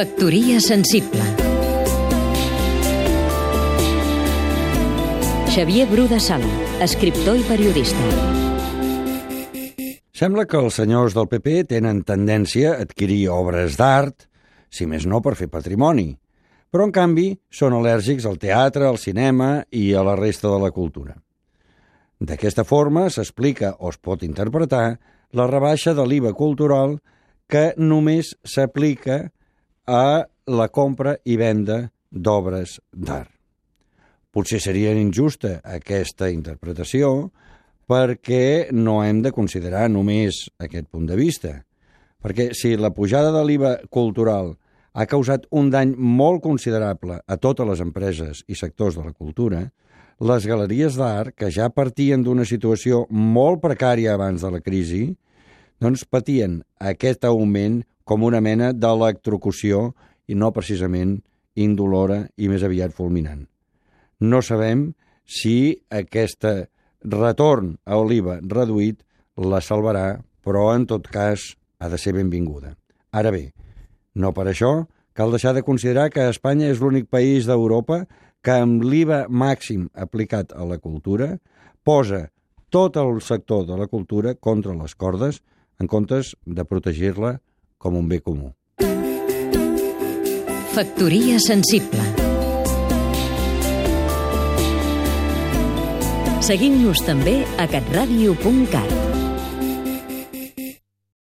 Factoria sensible Xavier Bru de Sala, escriptor i periodista. Sembla que els senyors del PP tenen tendència a adquirir obres d'art, si més no per fer patrimoni, però en canvi són al·lèrgics al teatre, al cinema i a la resta de la cultura. D'aquesta forma s'explica o es pot interpretar la rebaixa de l'IVA cultural que només s'aplica a la compra i venda d'obres d'art. Potser seria injusta aquesta interpretació perquè no hem de considerar només aquest punt de vista. Perquè si la pujada de l'IVA cultural ha causat un dany molt considerable a totes les empreses i sectors de la cultura, les galeries d'art, que ja partien d'una situació molt precària abans de la crisi, doncs patien aquest augment com una mena d'electrocució i no precisament indolora i més aviat fulminant. No sabem si aquest retorn a oliva reduït la salvarà, però en tot cas ha de ser benvinguda. Ara bé, no per això cal deixar de considerar que Espanya és l'únic país d'Europa que amb l'IVA màxim aplicat a la cultura posa tot el sector de la cultura contra les cordes en comptes de protegir-la com un bé comú. Factoria sensible Seguim-nos també a catradio.cat